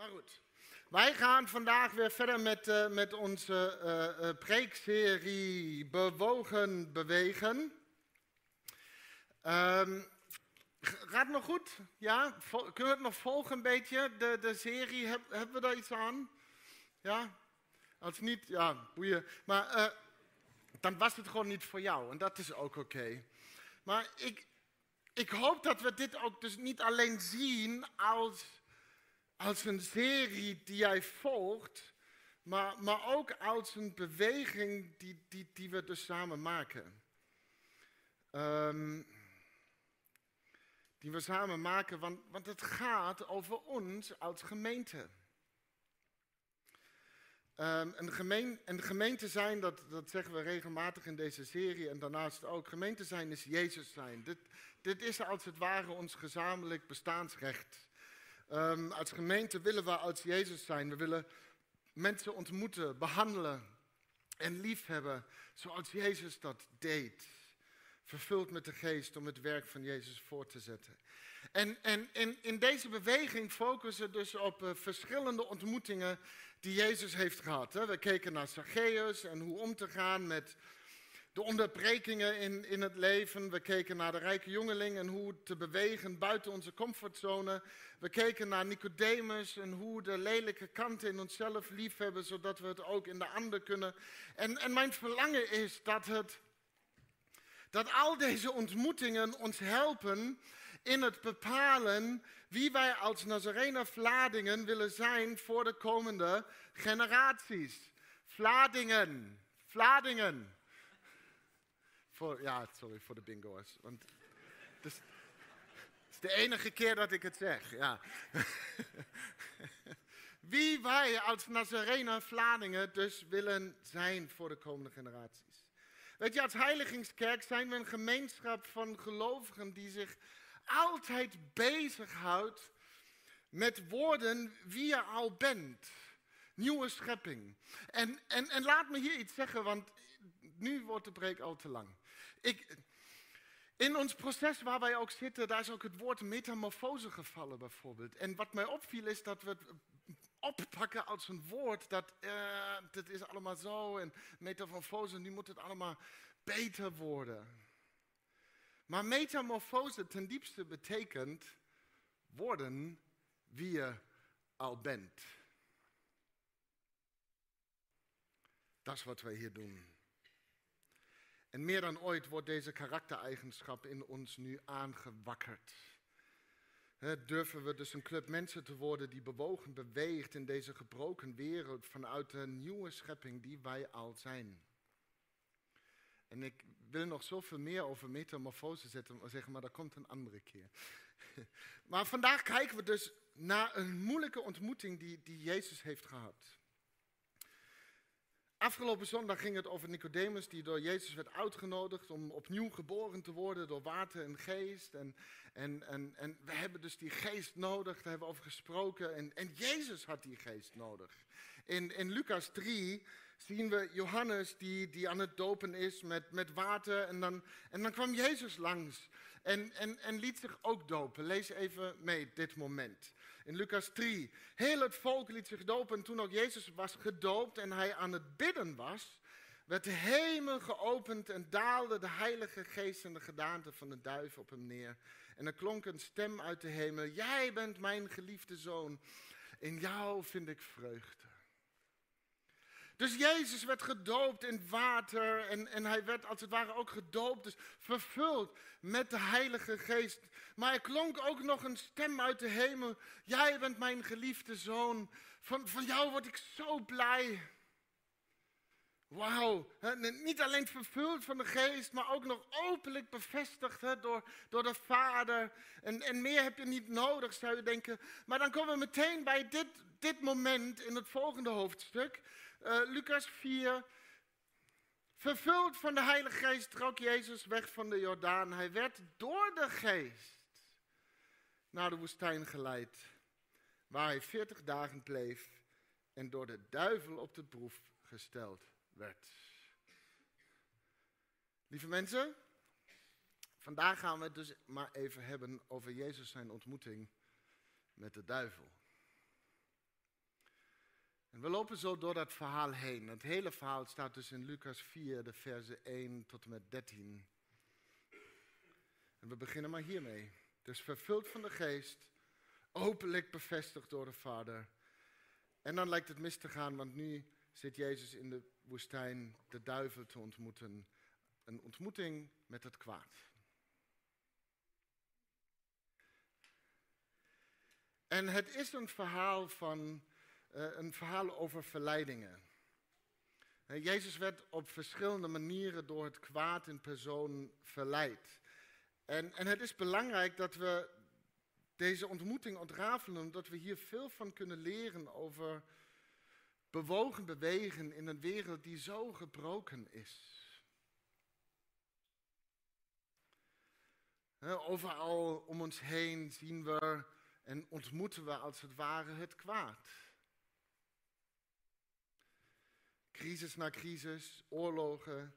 Maar goed, wij gaan vandaag weer verder met, uh, met onze uh, preekserie Bewogen Bewegen. Um, gaat nog goed? Ja? Kunnen we het nog volgen een beetje, de, de serie? Heb, hebben we daar iets aan? Ja? Als niet, ja, boeien. Maar dan was het gewoon niet voor jou en dat is ook oké. Maar ik, ik hoop dat we dit ook dus niet alleen zien als als een serie die jij volgt, maar, maar ook als een beweging die, die, die we dus samen maken. Um, die we samen maken, want, want het gaat over ons als gemeente. Um, een, gemeen, een gemeente zijn, dat, dat zeggen we regelmatig in deze serie en daarnaast ook, gemeente zijn is Jezus zijn. Dit, dit is als het ware ons gezamenlijk bestaansrecht. Um, als gemeente willen we als Jezus zijn. We willen mensen ontmoeten, behandelen en liefhebben zoals Jezus dat deed. Vervuld met de geest om het werk van Jezus voor te zetten. En, en, en in deze beweging focussen dus op uh, verschillende ontmoetingen die Jezus heeft gehad. Hè. We keken naar Zacchaeus en hoe om te gaan met de onderbrekingen in, in het leven. We keken naar de rijke jongeling en hoe te bewegen buiten onze comfortzone. We keken naar Nicodemus en hoe de lelijke kanten in onszelf liefhebben, zodat we het ook in de ander kunnen. En, en mijn verlangen is dat, het, dat al deze ontmoetingen ons helpen in het bepalen wie wij als Nazarener Vladingen willen zijn voor de komende generaties. Vladingen, Vladingen. Voor, ja, sorry voor de bingo's. Want het is, het is de enige keer dat ik het zeg. Ja. Wie wij als Nazarener Vladingen dus willen zijn voor de komende generaties. Weet je, als Heiligingskerk zijn we een gemeenschap van gelovigen die zich altijd bezighoudt met woorden wie je al bent. Nieuwe schepping. En, en, en laat me hier iets zeggen, want nu wordt de preek al te lang. Ik, in ons proces waar wij ook zitten, daar is ook het woord metamorfose gevallen bijvoorbeeld. En wat mij opviel is dat we het oppakken als een woord dat, uh, is allemaal zo en metamorfose, nu moet het allemaal beter worden. Maar metamorfose ten diepste betekent worden wie je al bent. Dat is wat wij hier doen. En meer dan ooit wordt deze karaktereigenschap in ons nu aangewakkerd. Durven we dus een club mensen te worden die bewogen beweegt in deze gebroken wereld vanuit de nieuwe schepping die wij al zijn. En ik wil nog zoveel meer over metamorfose zeggen, maar dat komt een andere keer. Maar vandaag kijken we dus naar een moeilijke ontmoeting die, die Jezus heeft gehad. Afgelopen zondag ging het over Nicodemus, die door Jezus werd uitgenodigd om opnieuw geboren te worden door water en geest. En, en, en, en we hebben dus die geest nodig, daar hebben we over gesproken. En, en Jezus had die geest nodig. In, in Lucas 3 zien we Johannes die, die aan het dopen is met, met water. En dan, en dan kwam Jezus langs en, en, en liet zich ook dopen. Lees even mee dit moment. In Lucas 3. Heel het volk liet zich dopen. En toen ook Jezus was gedoopt en hij aan het bidden was, werd de hemel geopend en daalde de Heilige Geest en de gedaante van de duif op hem neer. En er klonk een stem uit de hemel: Jij bent mijn geliefde zoon. In jou vind ik vreugde. Dus Jezus werd gedoopt in water en, en hij werd als het ware ook gedoopt, dus vervuld met de Heilige Geest. Maar er klonk ook nog een stem uit de hemel. Jij bent mijn geliefde zoon. Van, van jou word ik zo blij. Wauw, niet alleen vervuld van de geest, maar ook nog openlijk bevestigd door, door de Vader. En, en meer heb je niet nodig, zou je denken. Maar dan komen we meteen bij dit, dit moment in het volgende hoofdstuk. Uh, Lucas 4. Vervuld van de Heilige Geest trok Jezus weg van de Jordaan. Hij werd door de Geest naar de woestijn geleid, waar hij 40 dagen bleef en door de duivel op de proef gesteld werd. Lieve mensen, vandaag gaan we het dus maar even hebben over Jezus zijn ontmoeting met de duivel. En we lopen zo door dat verhaal heen. Het hele verhaal staat dus in Lucas 4, de versen 1 tot en met 13. En we beginnen maar hiermee. Dus vervuld van de geest, openlijk bevestigd door de Vader. En dan lijkt het mis te gaan, want nu zit Jezus in de woestijn de duivel te ontmoeten. Een ontmoeting met het kwaad. En het is een verhaal, van, een verhaal over verleidingen. Jezus werd op verschillende manieren door het kwaad in persoon verleid. En, en het is belangrijk dat we deze ontmoeting ontrafelen, omdat we hier veel van kunnen leren over bewogen bewegen in een wereld die zo gebroken is. Overal om ons heen zien we en ontmoeten we als het ware het kwaad. Crisis na crisis, oorlogen,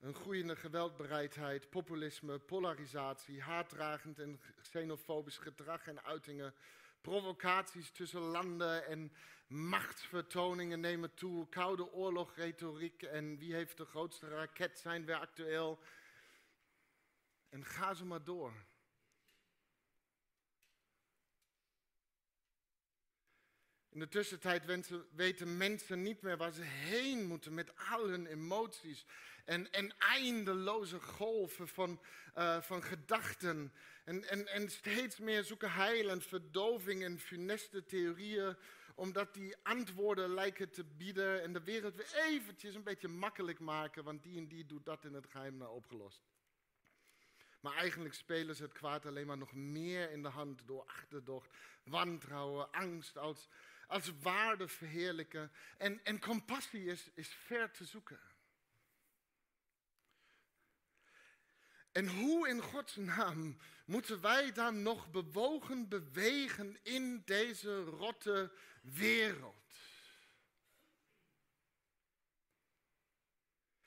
een groeiende geweldbereidheid, populisme, polarisatie, haatdragend en xenofobisch gedrag en uitingen, provocaties tussen landen en machtsvertoningen nemen toe, koude oorlogretoriek en wie heeft de grootste raket zijn weer actueel. En ga zo maar door. In de tussentijd weten mensen niet meer waar ze heen moeten met al hun emoties en, en eindeloze golven van, uh, van gedachten. En, en, en steeds meer zoeken heil en verdoving en funeste theorieën, omdat die antwoorden lijken te bieden en de wereld weer eventjes een beetje makkelijk maken, want die en die doet dat in het geheim nou opgelost. Maar eigenlijk spelen ze het kwaad alleen maar nog meer in de hand door achterdocht, wantrouwen, angst als, als waarde verheerlijken. En, en compassie is, is ver te zoeken. En hoe in Gods naam moeten wij dan nog bewogen bewegen in deze rotte wereld?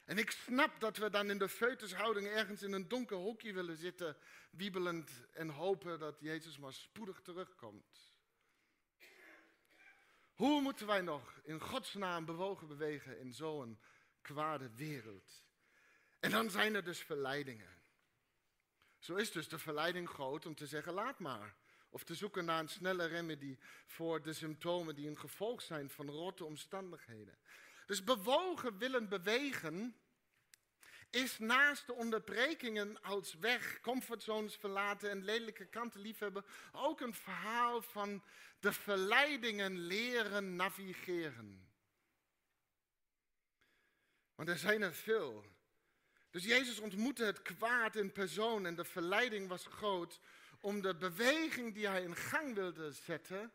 En ik snap dat we dan in de feutushouding ergens in een donker hoekje willen zitten, wiebelend en hopen dat Jezus maar spoedig terugkomt. Hoe moeten wij nog in Gods naam bewogen bewegen in zo'n kwade wereld? En dan zijn er dus verleidingen. Zo is dus de verleiding groot om te zeggen laat maar. Of te zoeken naar een snelle remedie voor de symptomen die een gevolg zijn van rotte omstandigheden. Dus bewogen willen bewegen is naast de onderbrekingen als weg, comfortzones verlaten en lelijke kanten liefhebben ook een verhaal van de verleidingen leren navigeren. Want er zijn er veel. Dus Jezus ontmoette het kwaad in persoon en de verleiding was groot om de beweging die hij in gang wilde zetten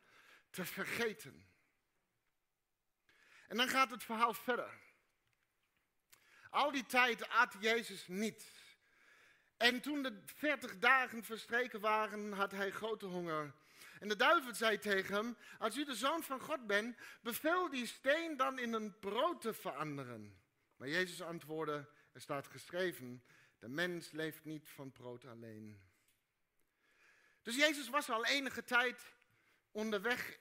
te vergeten. En dan gaat het verhaal verder. Al die tijd at Jezus niet. En toen de 40 dagen verstreken waren, had hij grote honger. En de duivel zei tegen hem: Als u de zoon van God bent, beveel die steen dan in een brood te veranderen. Maar Jezus antwoordde: Er staat geschreven: De mens leeft niet van brood alleen. Dus Jezus was al enige tijd onderweg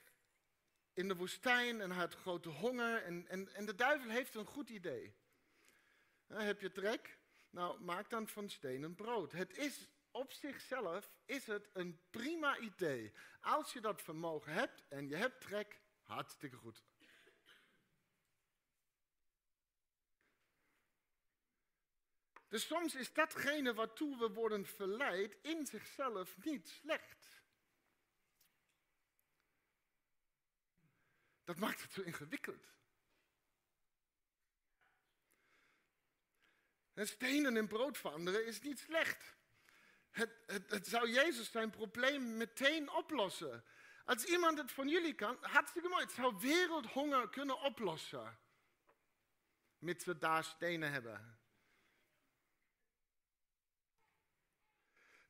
in de woestijn en had grote honger. En, en, en de duivel heeft een goed idee. Heb je trek? Nou, maak dan van stenen brood. Het is op zichzelf is het een prima idee. Als je dat vermogen hebt en je hebt trek, hartstikke goed. Dus soms is datgene waartoe we worden verleid in zichzelf niet slecht. Dat maakt het zo ingewikkeld. En stenen in brood veranderen is niet slecht. Het, het, het, zou Jezus zijn probleem meteen oplossen. Als iemand het van jullie kan, hartstikke mooi. Het zou wereldhonger kunnen oplossen. Mits we daar stenen hebben.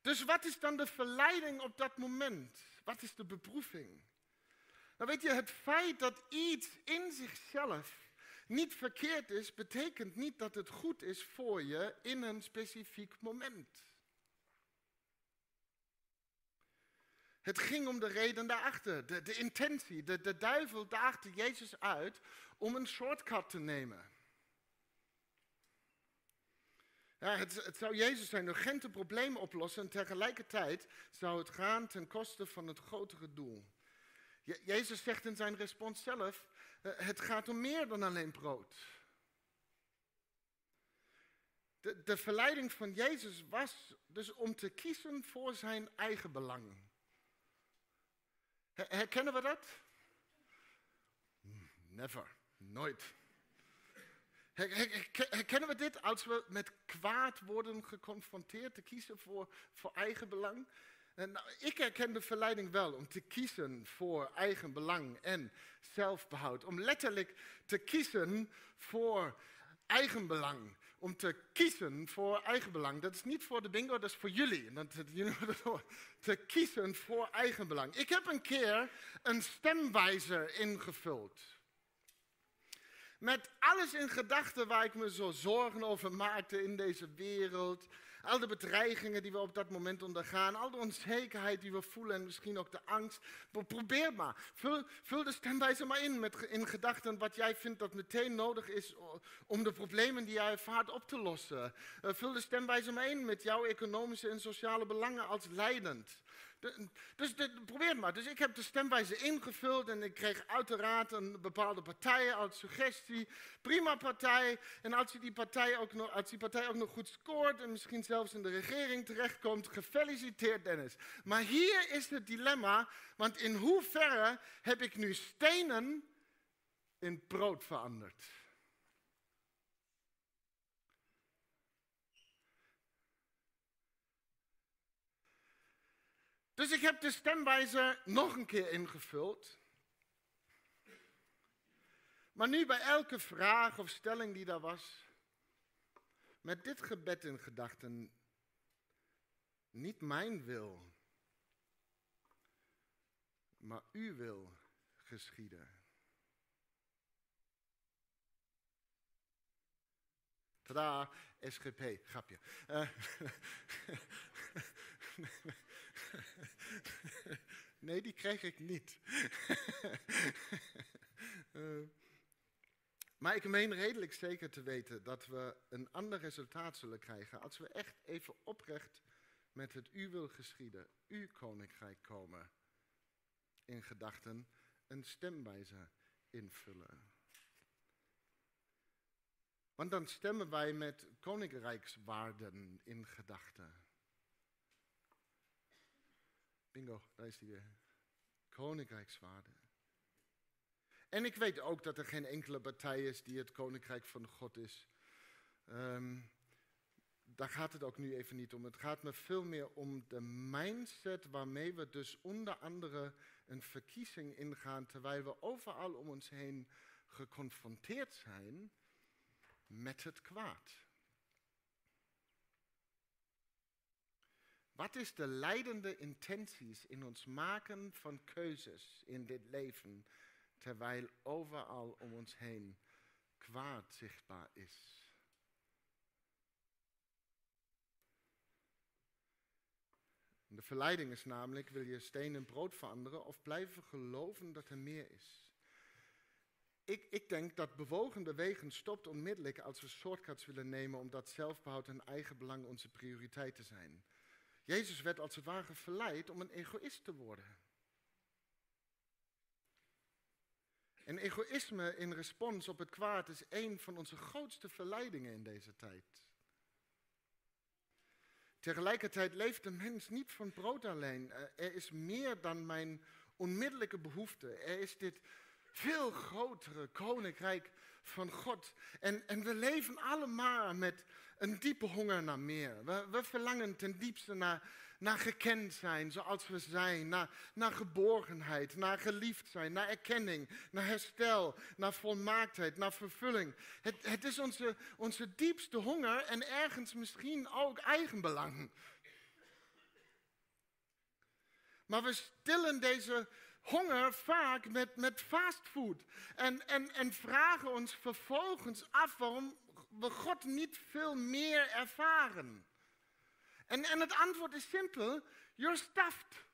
Dus wat is dan de verleiding op dat moment? Wat is de beproeving? Nou weet je, het feit dat iets in zichzelf niet verkeerd is, betekent niet dat het goed is voor je in een specifiek moment. Het ging om de reden daarachter, de, de intentie. De, de duivel daagde Jezus uit om een shortcut te nemen. Ja, het, het, zou Jezus zijn urgente probleem oplossen en tegelijkertijd zou het gaan ten koste van het grotere doel. Je, Jezus zegt in zijn respons zelf, het gaat om meer dan alleen brood. De, verleiding van Jezus was dus om te kiezen voor zijn eigen belang. Herkennen we dat? Never, nooit. Herkennen we dit als we met kwaad worden geconfronteerd, te kiezen voor, voor eigen belang? Nou, ik herken de verleiding wel om te kiezen voor eigen belang en zelfbehoud. Om letterlijk te kiezen voor eigen belang. Om te kiezen voor eigen belang. Dat is niet voor de bingo, dat is voor jullie. Dat, jullie te kiezen voor eigen belang. Ik heb een keer een stemwijzer ingevuld. Met alles in gedachten waar ik me zo zorgen over maakte in deze wereld. Al de bedreigingen die we op dat moment ondergaan, al de onzekerheid die we voelen en misschien ook de angst. Probeer maar. Vul, vul de stemwijze maar in met in gedachten wat jij vindt dat meteen nodig is om de problemen die jij ervaart op te lossen. Uh, vul de stemwijze maar in met jouw economische en sociale belangen als leidend. Dus probeer het maar. Dus ik heb de stemwijze ingevuld en ik kreeg uiteraard een bepaalde partij als suggestie. Prima partij. En als die partij ook nog, als die partij ook nog goed scoort en misschien zelfs in de regering terechtkomt, gefeliciteerd Dennis. Maar hier is het dilemma, want in hoeverre heb ik nu stenen in brood veranderd? Dus ik heb de stemwijzer nog een keer ingevuld. Maar nu bij elke vraag of stelling die daar was, met dit gebed in gedachten, niet mijn wil, maar uw wil geschieden. Tada, SGP, grapje. Uh, nee, die kreeg ik niet. uh, maar ik meen redelijk zeker te weten dat we een ander resultaat zullen krijgen als we echt even oprecht met het u wil geschieden, uw koninkrijk komen. In gedachten een stemwijze invullen. Want dan stemmen wij met koninkrijkswaarden in gedachten. Bingo, daar is hij weer. Koninkrijkswaarde. En ik weet ook dat er geen enkele partij is die het koninkrijk van God is. Um, daar gaat het ook nu even niet om. Het gaat me veel meer om de mindset waarmee we dus onder andere een verkiezing ingaan, terwijl we overal om ons heen geconfronteerd zijn met het kwaad. Wat is de leidende intenties in ons maken van keuzes in dit leven, terwijl overal om ons heen kwaad zichtbaar is? De verleiding is namelijk, wil je steen in brood veranderen of blijven geloven dat er meer is? Ik, ik denk dat bewogen bewegen stopt onmiddellijk als we shortcuts willen nemen omdat zelfbehoud en eigen belang onze prioriteit te zijn. Jezus werd als het ware verleid om een egoïst te worden. En egoïsme in respons op het kwaad is een van onze grootste verleidingen in deze tijd. Tegelijkertijd leeft de mens niet van brood alleen. Eh, er is meer dan mijn onmiddellijke behoefte. Er is dit veel grotere koninkrijk van God. En, en we leven allemaal met een diepe honger naar meer. We, verlangen ten diepste naar, naar gekend zijn zoals we zijn, naar, naar geborgenheid, naar geliefd zijn, naar erkenning, naar herstel, naar volmaaktheid, naar vervulling. Het, het is onze, onze diepste honger en ergens misschien ook eigenbelang. Maar we stillen deze honger vaak met, met fastfood. En, en, en vragen ons vervolgens af waarom we God niet veel meer ervaren. En, en het antwoord is simpel, you're stuffed.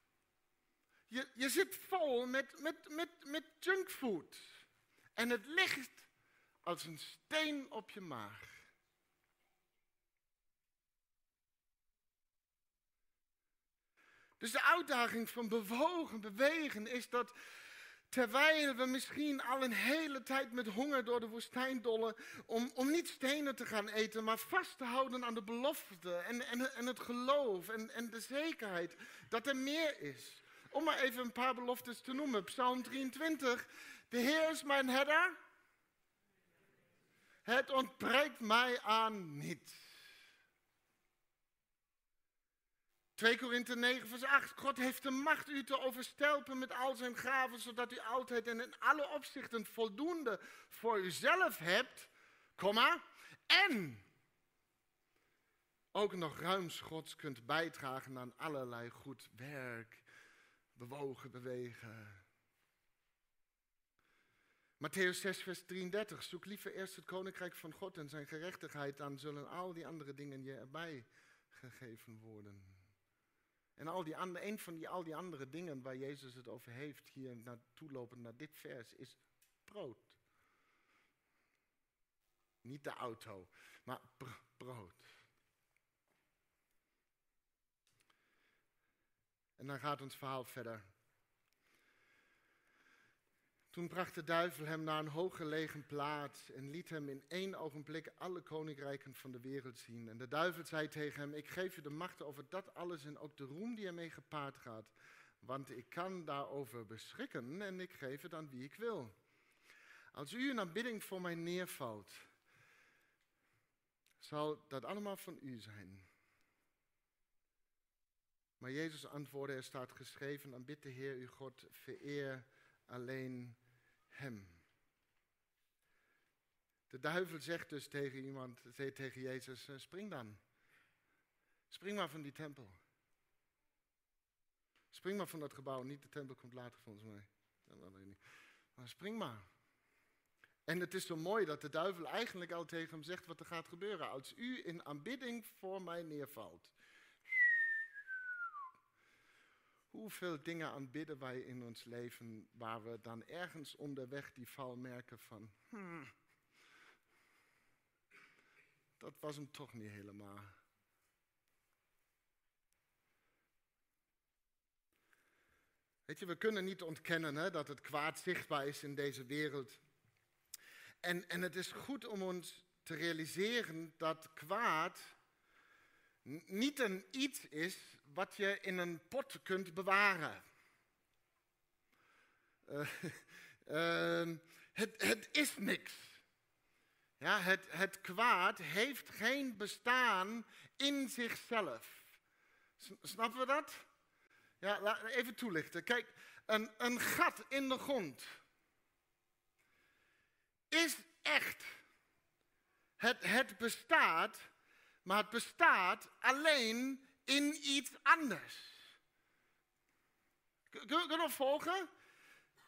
Je, je zit vol met, met, met, met junkfood. En het ligt als een steen op je maag. Dus de uitdaging van bewogen, bewegen, is dat terwijl we misschien al een hele tijd met honger door de woestijn dollen, om, om niet stenen te gaan eten, maar vast te houden aan de belofte en, en, en het geloof en, en de zekerheid dat er meer is. Om maar even een paar beloftes te noemen. Psalm 23. De Heer is mijn herder. Het ontbreekt mij aan niet. 2 Korinthe 9 vers 8. God heeft de macht u te overstelpen met al zijn gaven, zodat u altijd en in alle opzichten voldoende voor uzelf hebt, komma, en ook nog ruimschots kunt bijdragen aan allerlei goed werk, bewogen, bewegen. Matthäus 6, vers 33. Zoek liever eerst het koninkrijk van God en zijn gerechtigheid, dan zullen al die andere dingen je erbij gegeven worden. En al die andere, een van die, al die andere dingen waar Jezus het over heeft, hier naartoe lopen naar dit vers, is brood. Niet de auto, maar brood. En dan gaat ons verhaal verder. Toen bracht de duivel hem naar een hooggelegen plaats en liet hem in één ogenblik alle koninkrijken van de wereld zien. En de duivel zei tegen hem, ik geef je de macht over dat alles en ook de roem die ermee gepaard gaat. Want ik kan daarover beschikken en ik geef het aan wie ik wil. Als u een aanbidding voor mij neervalt, zal dat allemaal van u zijn. Maar Jezus antwoordde, er staat geschreven, aanbid de Heer uw God, vereer alleen hem. De duivel zegt dus tegen iemand, tegen Jezus, eh, spring dan. Spring maar van die tempel. Spring maar van dat gebouw. Niet de tempel komt later volgens mij. Maar spring maar. En het is zo mooi dat de duivel eigenlijk al tegen hem zegt wat er gaat gebeuren. Als u in aanbidding voor mij neervalt. Hoeveel dingen aanbidden wij in ons leven waar we dan ergens onderweg die val merken van, hmm, dat was hem toch niet helemaal. Weet je, we kunnen niet ontkennen hè, dat het kwaad zichtbaar is in deze wereld. En, en het is goed om ons te realiseren dat kwaad niet een iets is wat je in een pot kunt bewaren. Uh, uh, het, het, is niks. Ja, het, het kwaad heeft geen bestaan in zichzelf. Snappen we dat? Ja, even toelichten. Kijk, een, een gat in de grond is echt. Het, het bestaat, maar het bestaat alleen in iets anders. Kun je nog volgen?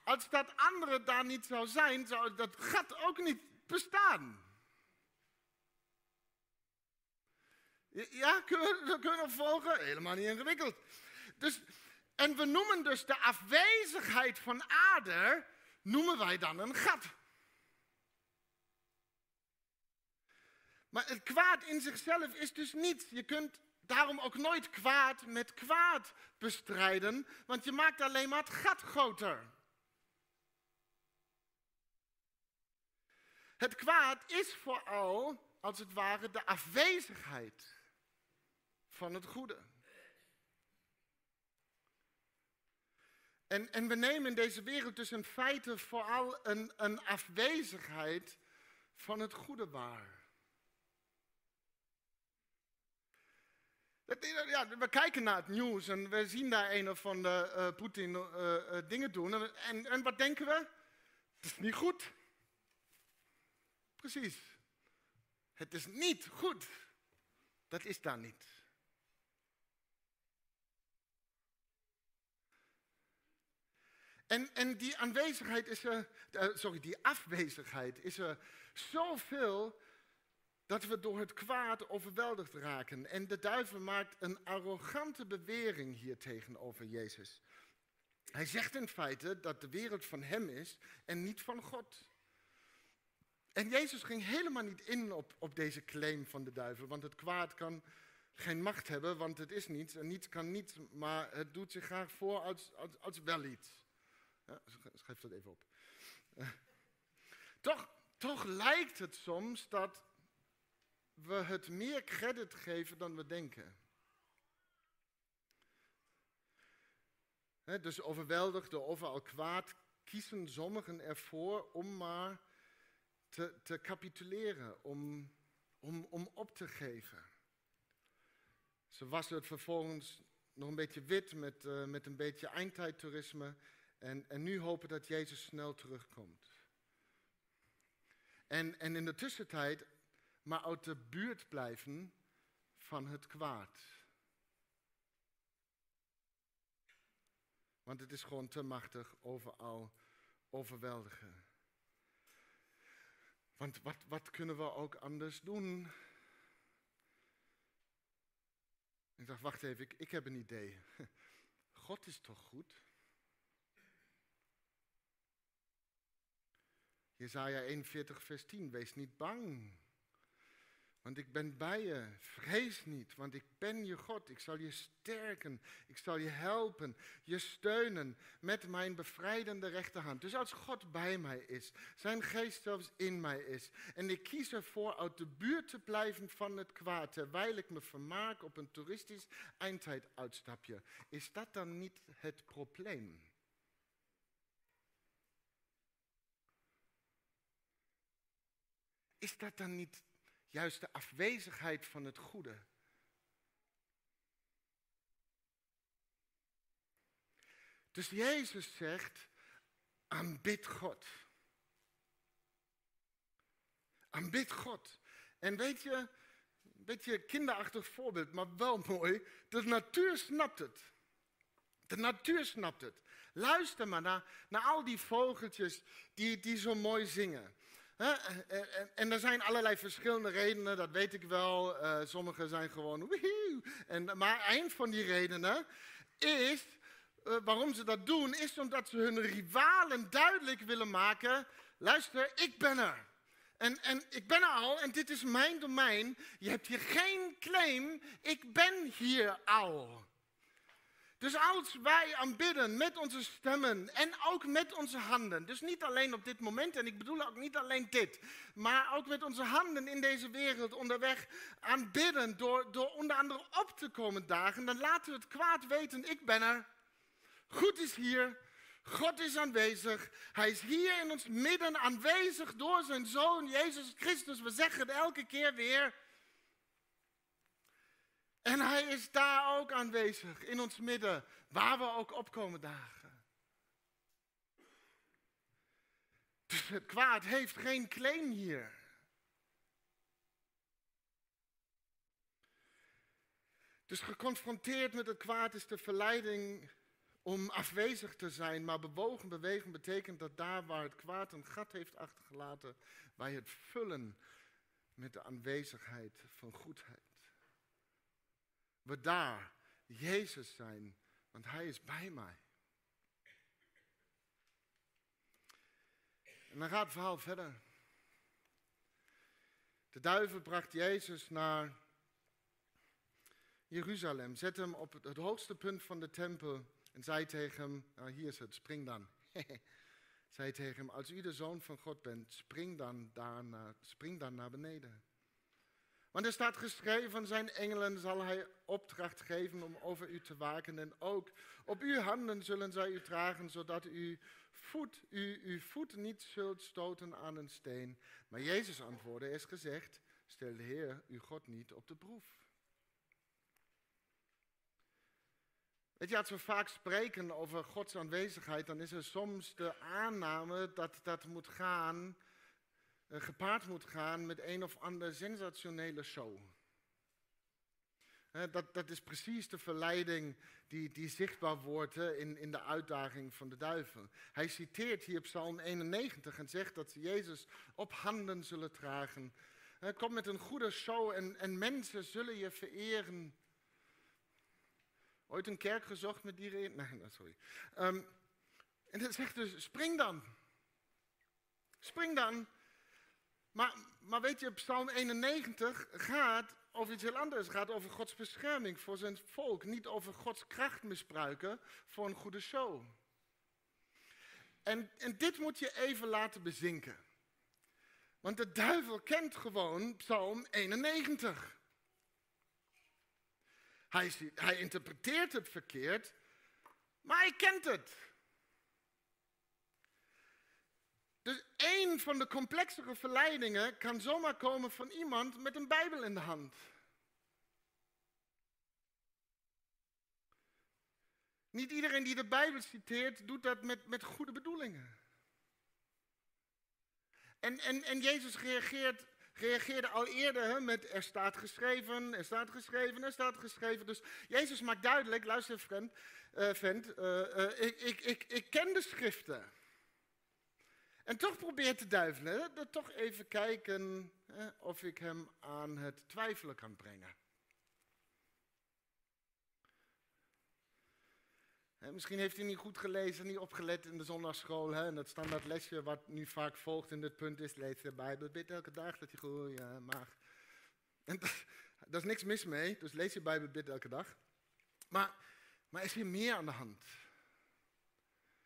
Als dat andere daar niet zou zijn, zou dat gat ook niet bestaan. Ja, kun je, kun je nog volgen? Helemaal niet ingewikkeld. Dus, en we noemen dus de afwezigheid van aarde, noemen wij dan een gat. Maar het kwaad in zichzelf is dus niets. Je kunt daarom ook nooit kwaad met kwaad bestrijden, want je maakt alleen maar het gat groter. Het kwaad is vooral, als het ware, de afwezigheid van het goede. En, en we nemen in deze wereld dus in feite vooral een, een afwezigheid van het goede waar. We kijken naar het nieuws en we zien daar een of andere uh, Poetin uh, dingen doen. En, en wat denken we? Het is niet goed. Precies. Het is niet goed. Dat is daar niet. En, en die aanwezigheid is er, sorry, die afwezigheid is er zoveel dat we door het kwaad overweldigd raken. En de duivel maakt een arrogante bewering hier tegenover Jezus. Hij zegt in feite dat de wereld van hem is en niet van God. En Jezus ging helemaal niet in op, op deze claim van de duivel, want het kwaad kan geen macht hebben, want het is niets en niets kan niets, maar het doet zich graag voor als, als, als wel iets. Ja, schrijf dat even op. toch, toch lijkt het soms dat we het meer credit geven dan we denken. dus overweldigd door overal kwaad kiezen sommigen ervoor om maar te, te capituleren, om, om, om op te geven. Ze wassen het vervolgens nog een beetje wit met, uh, met een beetje eindtijdtoerisme en, en nu hopen dat Jezus snel terugkomt. En, en in de tussentijd maar uit de buurt blijven van het kwaad. Want het is gewoon te machtig overal overweldigen. Want wat, wat kunnen we ook anders doen? Ik dacht, wacht even, ik, ik heb een idee. God is toch goed? Jezaja 41, vers 10, wees niet bang. Want ik ben bij je. Vrees niet, want ik ben je God. Ik zal je sterken. Ik zal je helpen, je steunen met mijn bevrijdende rechterhand. Dus als God bij mij is, zijn geest zelfs in mij is, en ik kies ervoor uit de buurt te blijven van het kwaad, terwijl ik me vermaak op een toeristisch eindtijduitstapje, is dat dan niet het probleem? Is dat dan niet juist de afwezigheid van het goede. Dus Jezus zegt, aanbid God. Aanbid God. En weet je, een beetje kinderachtig voorbeeld, maar wel mooi. De natuur snapt het. De natuur snapt het. Luister maar naar, naar al die vogeltjes die, die zo mooi zingen. En er zijn allerlei verschillende redenen, dat weet ik wel. Uh, sommige zijn gewoon maar een van die redenen is, uh, waarom ze dat doen, is omdat ze hun rivalen duidelijk willen maken. Luister, ik ben er. En, en ik ben er al en dit is mijn domein. Je hebt hier geen claim, ik ben hier al. Dus als wij aanbidden met onze stemmen en ook met onze handen, dus niet alleen op dit moment, en ik bedoel ook niet alleen dit, maar ook met onze handen in deze wereld onderweg aanbidden, door, door onder andere op te komen dagen, dan laten we het kwaad weten, ik ben er, goed is hier, God is aanwezig, Hij is hier in ons midden aanwezig door zijn Zoon Jezus Christus. We zeggen het elke keer weer. En hij is daar ook aanwezig, in ons midden, waar we ook opkomen dagen. Dus het kwaad heeft geen claim hier. Dus geconfronteerd met het kwaad is de verleiding om afwezig te zijn, maar bewogen bewegen betekent dat daar waar het kwaad een gat heeft achtergelaten, wij het vullen met de aanwezigheid van goedheid we daar Jezus zijn, want Hij is bij mij. En dan gaat het verhaal verder. De duivel bracht Jezus naar Jeruzalem, zette hem op het hoogste punt van de tempel en zei tegen hem, nou hier is het, spring dan. zei tegen hem, als u de zoon van God bent, spring dan, daar naar, spring dan naar beneden. Want er staat geschreven, zijn engelen zal hij opdracht geven om over u te waken. En ook op uw handen zullen zij u dragen, zodat u voet, u, uw voet niet zult stoten aan een steen. Maar Jezus antwoordde, is gezegd, stel de Heer uw God niet op de proef. Weet je, als we vaak spreken over Gods aanwezigheid, dan is er soms de aanname dat dat moet gaan gepaard moet gaan met een of andere sensationele show. Dat, dat is precies de verleiding die, die zichtbaar wordt in, in de uitdaging van de duivel. Hij citeert hier Psalm 91 en zegt dat ze Jezus op handen zullen dragen. Kom met een goede show en, en mensen zullen je vereren. Ooit een kerk gezocht met die reden? Nee, sorry. Um, En dan zegt dus, spring dan. Spring dan. Maar, maar weet je, Psalm 91 gaat over iets heel anders. Het gaat over Gods bescherming voor zijn volk. Niet over Gods kracht misbruiken voor een goede show. En, en dit moet je even laten bezinken. Want de duivel kent gewoon Psalm 91. Hij, hij interpreteert het verkeerd, maar hij kent het. Één van de complexere verleidingen kan zomaar komen van iemand met een Bijbel in de hand. Niet iedereen die de Bijbel citeert, doet dat met, met goede bedoelingen. En, en, en Jezus reageert, reageerde al eerder met er staat geschreven, er staat geschreven, er staat geschreven. Dus Jezus maakt duidelijk, luister vriend, uh, vent, uh, uh, ik, ik, ik, ik ken de schriften. En toch probeert de duivel hè, toch even kijken hè, of ik hem aan het twijfelen kan brengen. misschien heeft hij niet goed gelezen, niet opgelet in de zondagschool. Hè? En dat standaard lesje wat nu vaak volgt in dit punt is, lees de Bijbel, bid elke dag dat je goed ja. En daar is niks mis mee, dus lees je Bijbel, bid elke dag. Maar, maar is hier meer aan de hand?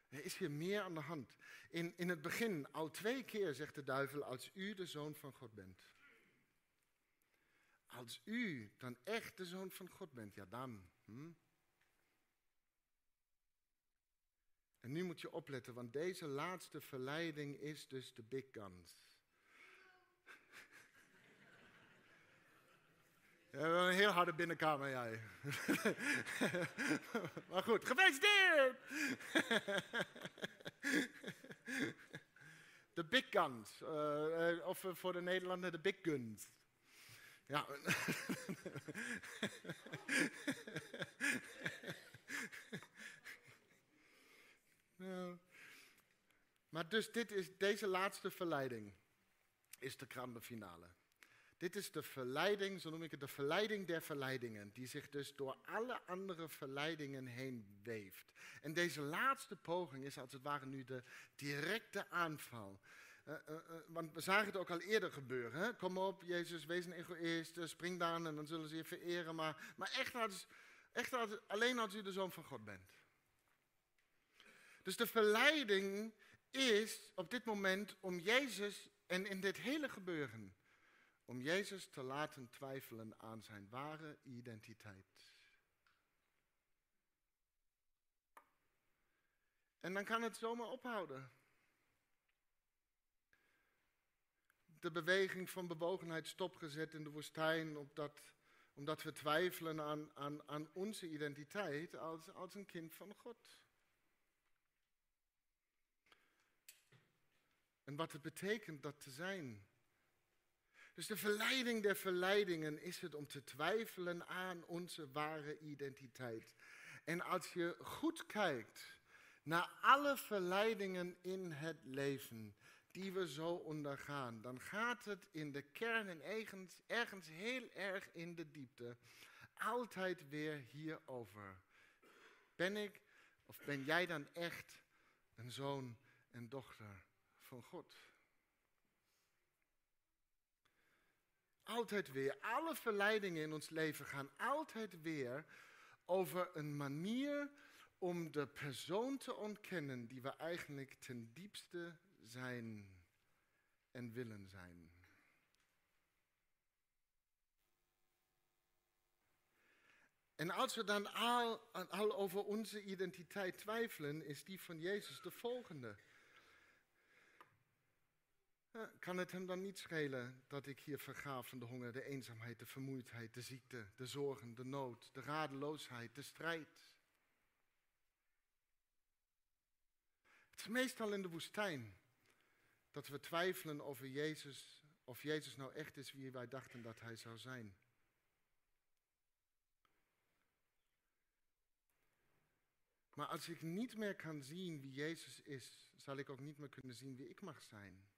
Er is hier meer aan de hand. In, in het begin, al twee keer zegt de duivel, als u de zoon van God bent. Als u dan echt de zoon van God bent, ja dan. Hm? En nu moet je opletten, want deze laatste verleiding is dus de big guns. Een heel harde binnenkamer, jij. maar goed, gefeliciteerd! de big guns. Uh, of voor de Nederlander de big guns. Ja. Nou. Maar dus dit is, deze laatste verleiding is de grande finale. Dit is de verleiding, zo noem ik het, de verleiding der verleidingen, die zich dus door alle andere verleidingen heen weeft. En deze laatste poging is als het ware nu de directe aanval. Uh, uh, uh, want we zagen het ook al eerder gebeuren. Hè? Kom op, Jezus, wees een egoïst, spring dan en dan zullen ze je vereren. Maar, maar echt, echt alleen als u de zoon van God bent. Dus de verleiding is op dit moment om Jezus en in dit hele gebeuren, om Jezus te laten twijfelen aan zijn ware identiteit. En dan kan het zomaar ophouden. De beweging van bewogenheid stopgezet in de woestijn, omdat, omdat we twijfelen aan, aan, aan onze identiteit als, als een kind van God. En wat het betekent dat te zijn. Dus de verleiding der verleidingen is het om te twijfelen aan onze ware identiteit. En als je goed kijkt naar alle verleidingen in het leven die we zo ondergaan, dan gaat het in de kern en ergens, ergens heel erg in de diepte altijd weer hierover. Ben ik of ben jij dan echt een zoon en dochter van God. Altijd weer. Alle verleidingen in ons leven gaan altijd weer over een manier om de persoon te ontkennen die we eigenlijk ten diepste zijn en willen zijn. En als we dan al, over onze identiteit twijfelen, is die van Jezus de volgende. Kan het hem dan niet schelen dat ik hier verga van de honger, de eenzaamheid, de vermoeidheid, de ziekte, de zorgen, de nood, de radeloosheid, de strijd? Het is meestal in de woestijn dat we twijfelen over Jezus, of Jezus nou echt is wie wij dachten dat hij zou zijn. Maar als ik niet meer kan zien wie Jezus is, zal ik ook niet meer kunnen zien wie ik mag zijn.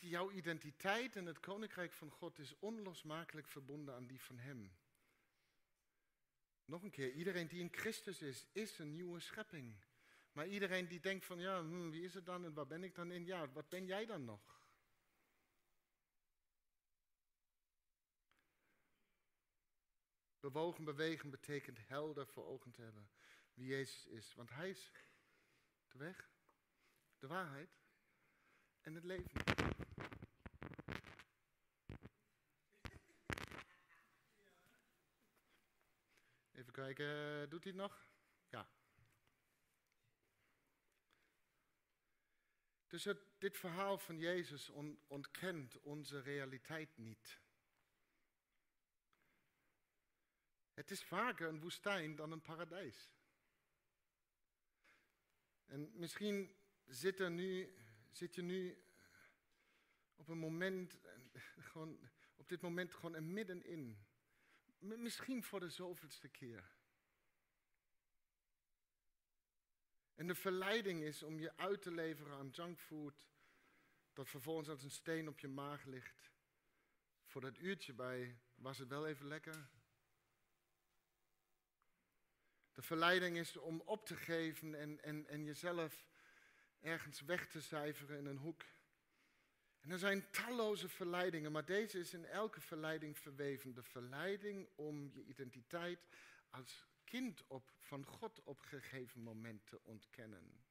Jouw identiteit en het koninkrijk van God is onlosmakelijk verbonden aan die van Hem. Nog een keer, iedereen die in Christus is, is een nieuwe schepping. Maar iedereen die denkt van, ja, hm, wie is het dan en waar ben ik dan in? Ja, wat ben jij dan nog? Bewogen, bewegen betekent helder voor ogen te hebben wie Jezus is. Want Hij is de weg, de waarheid en het leven. Even kijken, doet hij het nog? Ja. Dus het, dit verhaal van Jezus ontkent onze realiteit niet. Het is vaker een woestijn dan een paradijs. En misschien zit, er nu, zit je nu op een moment, gewoon, op dit moment gewoon er middenin. Misschien voor de zoveelste keer. En de verleiding is om je uit te leveren aan junkfood, dat vervolgens als een steen op je maag ligt. Voor dat uurtje bij, was het wel even lekker? De verleiding is om op te geven en, en, en jezelf ergens weg te cijferen in een hoek. En er zijn talloze verleidingen, maar deze is in elke verleiding verweven. De verleiding om je identiteit als kind op, van God op gegeven moment te ontkennen.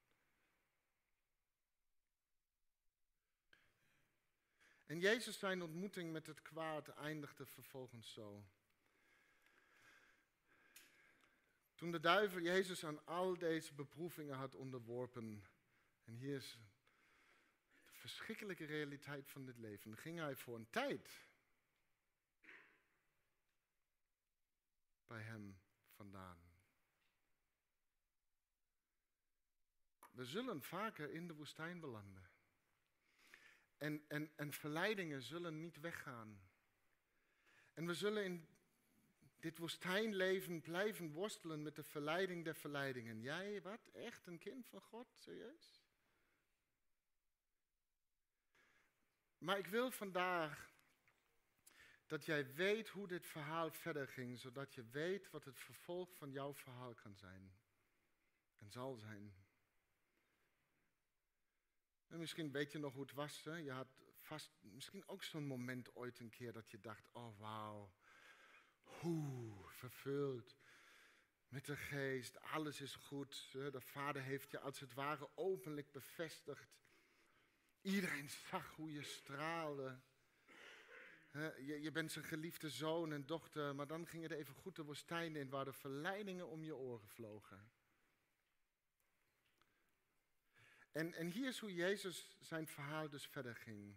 En Jezus zijn ontmoeting met het kwaad eindigde vervolgens zo. Toen de duivel Jezus aan al deze beproevingen had onderworpen, en hier is de verschrikkelijke realiteit van dit leven, ging hij voor een tijd bij hem vandaan. We zullen vaker in de woestijn belanden. En, en, en verleidingen zullen niet weggaan. En we zullen in dit woestijnleven blijven worstelen met de verleiding der verleidingen. Jij, wat? Echt een kind van God? Serieus? Maar ik wil vandaag dat jij weet hoe dit verhaal verder ging, zodat je weet wat het vervolg van jouw verhaal kan zijn en zal zijn. En misschien weet je nog hoe het was. Hè? Je had vast misschien ook zo'n moment ooit een keer dat je dacht, oh wauw, hoe vervuld met de geest, alles is goed. De vader heeft je als het ware openlijk bevestigd. Iedereen zag hoe je straalde. Je, bent zijn geliefde zoon en dochter, maar dan ging het even goed de woestijn in waar de verleidingen om je oren vlogen. En, en hier is hoe Jezus zijn verhaal dus verder ging.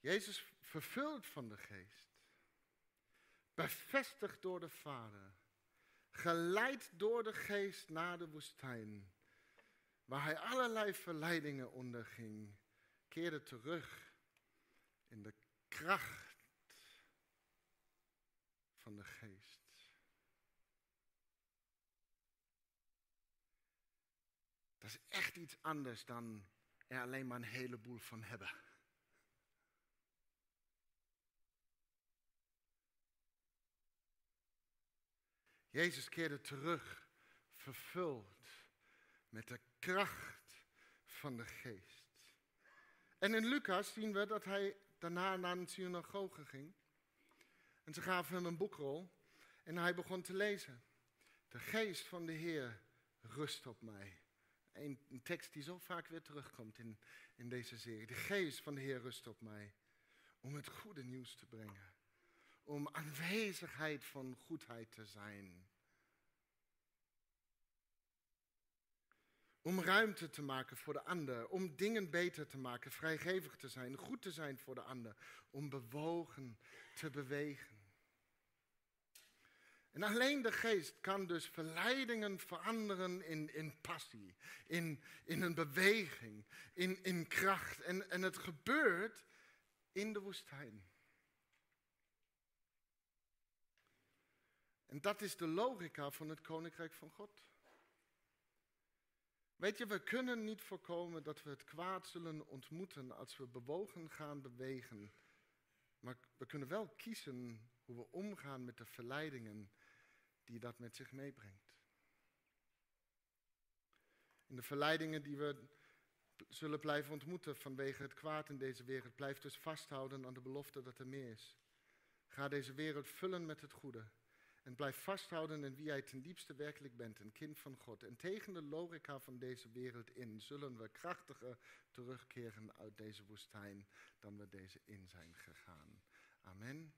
Jezus vervuld van de geest bevestigd door de Vader, geleid door de geest naar de woestijn, waar hij allerlei verleidingen onderging, keerde terug in de kracht van de geest. Dat is echt iets anders dan er alleen maar een heleboel van hebben. Jezus keerde terug, vervuld met de kracht van de geest. En in Lucas zien we dat hij daarna naar een synagoge ging. En ze gaven hem een boekrol en hij begon te lezen. De geest van de Heer rust op mij. Een, tekst die zo vaak weer terugkomt in, in deze serie. De geest van de Heer rust op mij. Om het goede nieuws te brengen om aanwezigheid van goedheid te zijn. Om ruimte te maken voor de ander, om dingen beter te maken, vrijgevig te zijn, goed te zijn voor de ander, om bewogen te bewegen. En alleen de geest kan dus verleidingen veranderen in, in passie, in, in een beweging, in, in kracht. En, en het gebeurt in de woestijn. En dat is de logica van het koninkrijk van God. Weet je, we kunnen niet voorkomen dat we het kwaad zullen ontmoeten als we bewogen gaan bewegen. Maar we kunnen wel kiezen hoe we omgaan met de verleidingen die dat met zich meebrengt. In de verleidingen die we zullen blijven ontmoeten vanwege het kwaad in deze wereld. Blijf dus vasthouden aan de belofte dat er meer is. Ga deze wereld vullen met het goede. En blijf vasthouden in wie jij ten diepste werkelijk bent, een kind van God. En tegen de logica van deze wereld in zullen we krachtiger terugkeren uit deze woestijn dan we deze in zijn gegaan. Amen.